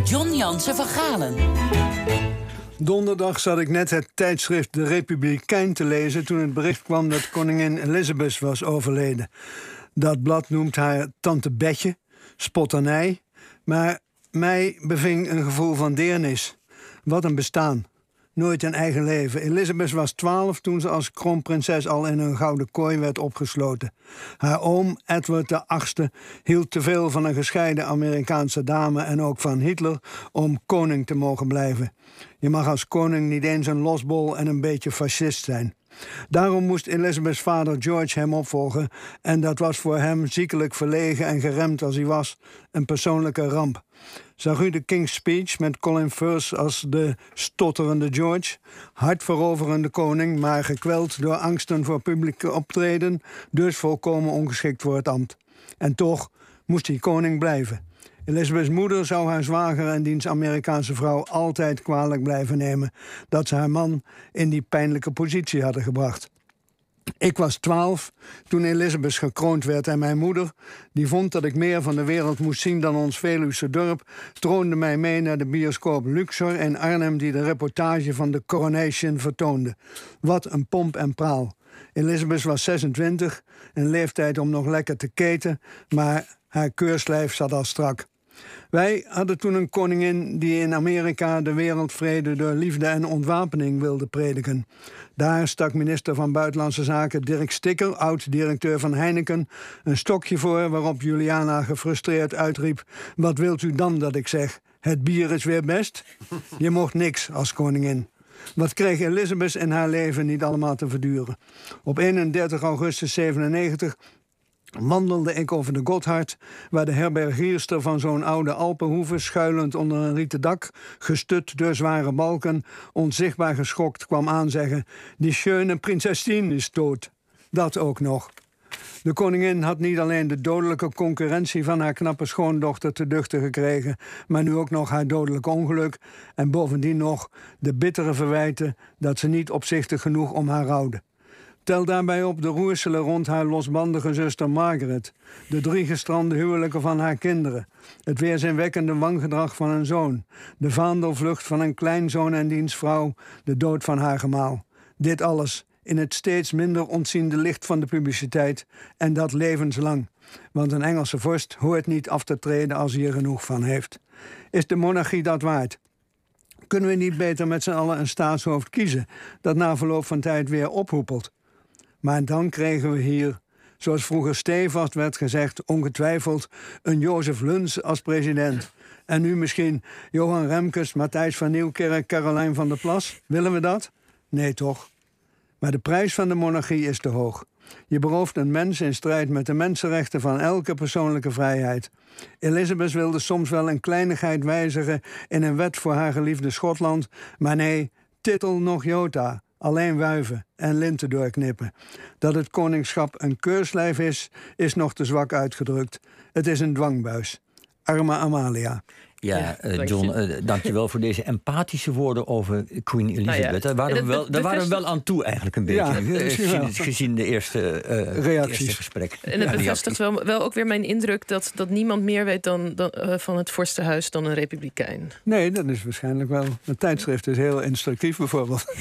John Jansen van Galen. Donderdag zat ik net het tijdschrift De Republikein te lezen toen het bericht kwam dat koningin Elizabeth was overleden. Dat blad noemt haar tante Betje, spotternij, maar mij beving een gevoel van deernis. Wat een bestaan nooit een eigen leven. Elizabeth was twaalf toen ze als kroonprinses al in een gouden kooi werd opgesloten. Haar oom, Edward VIII, hield te veel van een gescheiden Amerikaanse dame en ook van Hitler om koning te mogen blijven. Je mag als koning niet eens een losbol en een beetje fascist zijn. Daarom moest Elizabeth's vader George hem opvolgen en dat was voor hem ziekelijk verlegen en geremd als hij was een persoonlijke ramp. Zag u de King's Speech met Colin Firth als de stotterende George? Hartveroverende koning, maar gekweld door angsten voor publieke optreden, dus volkomen ongeschikt voor het ambt. En toch moest hij koning blijven. Elizabeth's moeder zou haar zwager en diens Amerikaanse vrouw altijd kwalijk blijven nemen dat ze haar man in die pijnlijke positie hadden gebracht. Ik was twaalf toen Elizabeth gekroond werd en mijn moeder, die vond dat ik meer van de wereld moest zien dan ons Veluwse dorp, troonde mij mee naar de bioscoop Luxor in Arnhem die de reportage van de coronation vertoonde. Wat een pomp en praal. Elizabeth was 26, een leeftijd om nog lekker te keten, maar haar keurslijf zat al strak. Wij hadden toen een koningin die in Amerika de wereldvrede door liefde en ontwapening wilde prediken. Daar stak minister van Buitenlandse Zaken Dirk Stikker, oud-directeur van Heineken, een stokje voor waarop Juliana gefrustreerd uitriep: Wat wilt u dan dat ik zeg? Het bier is weer best? Je mocht niks als koningin. Wat kreeg Elizabeth in haar leven niet allemaal te verduren? Op 31 augustus 97 wandelde ik over de Gotthard, waar de herbergierster van zo'n oude Alpenhoeve, schuilend onder een rieten dak, gestut door zware balken, onzichtbaar geschokt kwam aanzeggen: Die schöne prinsesin is dood. Dat ook nog. De koningin had niet alleen de dodelijke concurrentie van haar knappe schoondochter te duchten gekregen, maar nu ook nog haar dodelijk ongeluk en bovendien nog de bittere verwijten dat ze niet opzichtig genoeg om haar rouwde. Tel daarbij op de roerselen rond haar losbandige zuster Margaret, de drie gestrande huwelijken van haar kinderen, het weerzinwekkende wangedrag van een zoon, de vaandelvlucht van een kleinzoon en diens vrouw, de dood van haar gemaal. Dit alles in het steeds minder ontziende licht van de publiciteit en dat levenslang. Want een Engelse vorst hoort niet af te treden als hij er genoeg van heeft. Is de monarchie dat waard? Kunnen we niet beter met z'n allen een staatshoofd kiezen dat na verloop van tijd weer ophoepelt? Maar dan kregen we hier, zoals vroeger stevast werd gezegd, ongetwijfeld een Jozef Luns als president. En nu misschien Johan Remkes, Matthijs van Nieuwkerk, Carolijn van der Plas. Willen we dat? Nee, toch? Maar de prijs van de monarchie is te hoog. Je berooft een mens in strijd met de mensenrechten van elke persoonlijke vrijheid. Elizabeth wilde soms wel een kleinigheid wijzigen in een wet voor haar geliefde Schotland, maar nee, titel nog jota alleen wuiven en linten doorknippen. Dat het koningschap een keurslijf is, is nog te zwak uitgedrukt. Het is een dwangbuis. Arme Amalia. Ja, uh, John, uh, dankjewel voor deze empathische woorden over Queen nou Elizabeth. Daar waren, we wel, daar waren we wel aan toe eigenlijk een beetje. Ja, gezien, de eerste, uh, Reacties. eerste gesprek. En het bevestigt wel, wel ook weer mijn indruk... dat, dat niemand meer weet dan, dan van het Vorstenhuis dan een republikein. Nee, dat is waarschijnlijk wel. Een tijdschrift is heel instructief bijvoorbeeld.